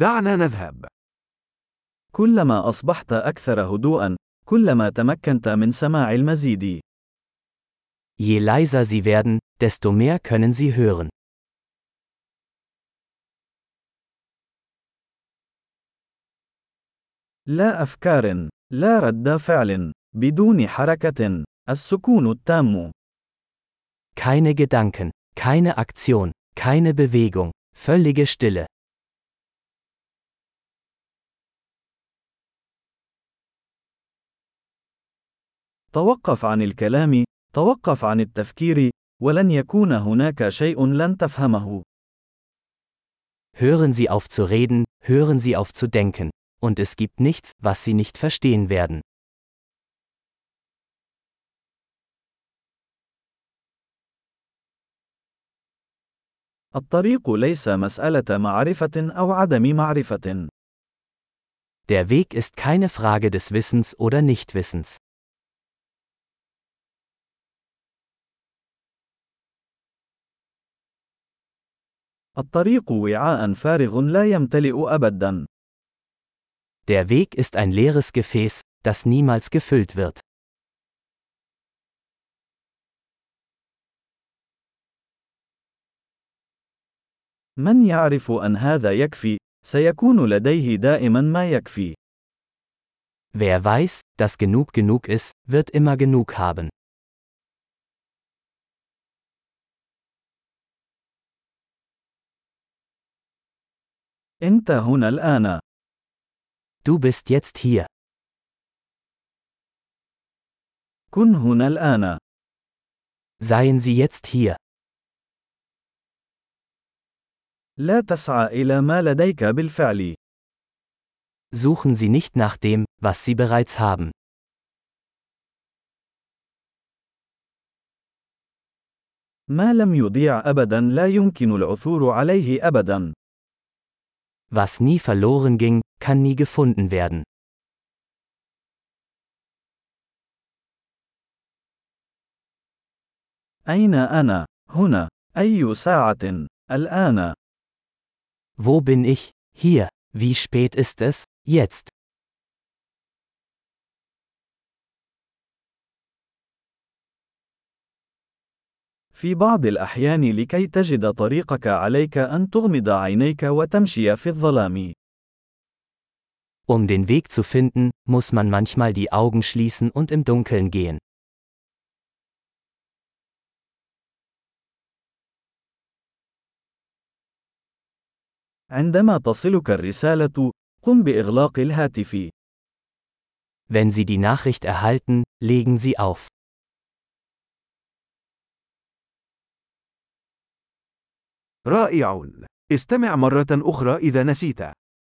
دعنا نذهب. كلما أصبحت أكثر هدوءا، كلما تمكنت من سماع المزيد. Je leiser sie werden, desto mehr können sie hören. لا أفكار، لا رد فعل، بدون حركة، السكون التام. Keine Gedanken, keine Aktion, keine Bewegung, völlige Stille. توقف عن الكلام، توقف عن التفكير، ولن يكون هناك شيء لن تفهمه. Hören Sie auf zu reden, hören Sie auf zu denken. Und es gibt nichts, was Sie nicht verstehen werden. الطريق ليس مسألة معرفة أو عدم معرفة. Der Weg ist keine Frage des Wissens oder Nichtwissens. الطريق وعاء فارغ لا يمتلئ أبدا. Der Weg ist ein leeres Gefäß, das niemals gefüllt wird. من يعرف أن هذا يكفي، سيكون لديه دائما ما يكفي. Wer weiß, dass genug genug ist, wird immer genug haben. أنت هنا الآن. Du bist jetzt hier. كن هنا الآن. Seien Sie jetzt hier. لا تسعى إلى ما لديك بالفعل. Suchen Sie nicht nach dem, was Sie bereits haben. ما لم يضيع أبدا لا يمكن العثور عليه أبدا. Was nie verloren ging, kann nie gefunden werden. أين أنا؟ هنا. أي ساعة؟ الآن. Wo bin ich? Hier. Wie spät ist es? Jetzt. في بعض الأحيان لكي تجد طريقك عليك أن تغمض عينيك وتمشي في الظلام. Um den Weg zu finden, muss man manchmal die Augen schließen und im Dunkeln gehen. عندما تصلك الرسالة، قم بإغلاق الهاتف. Wenn Sie die Nachricht erhalten, legen Sie auf. رائع. استمع مرة أخرى إذا نسيت.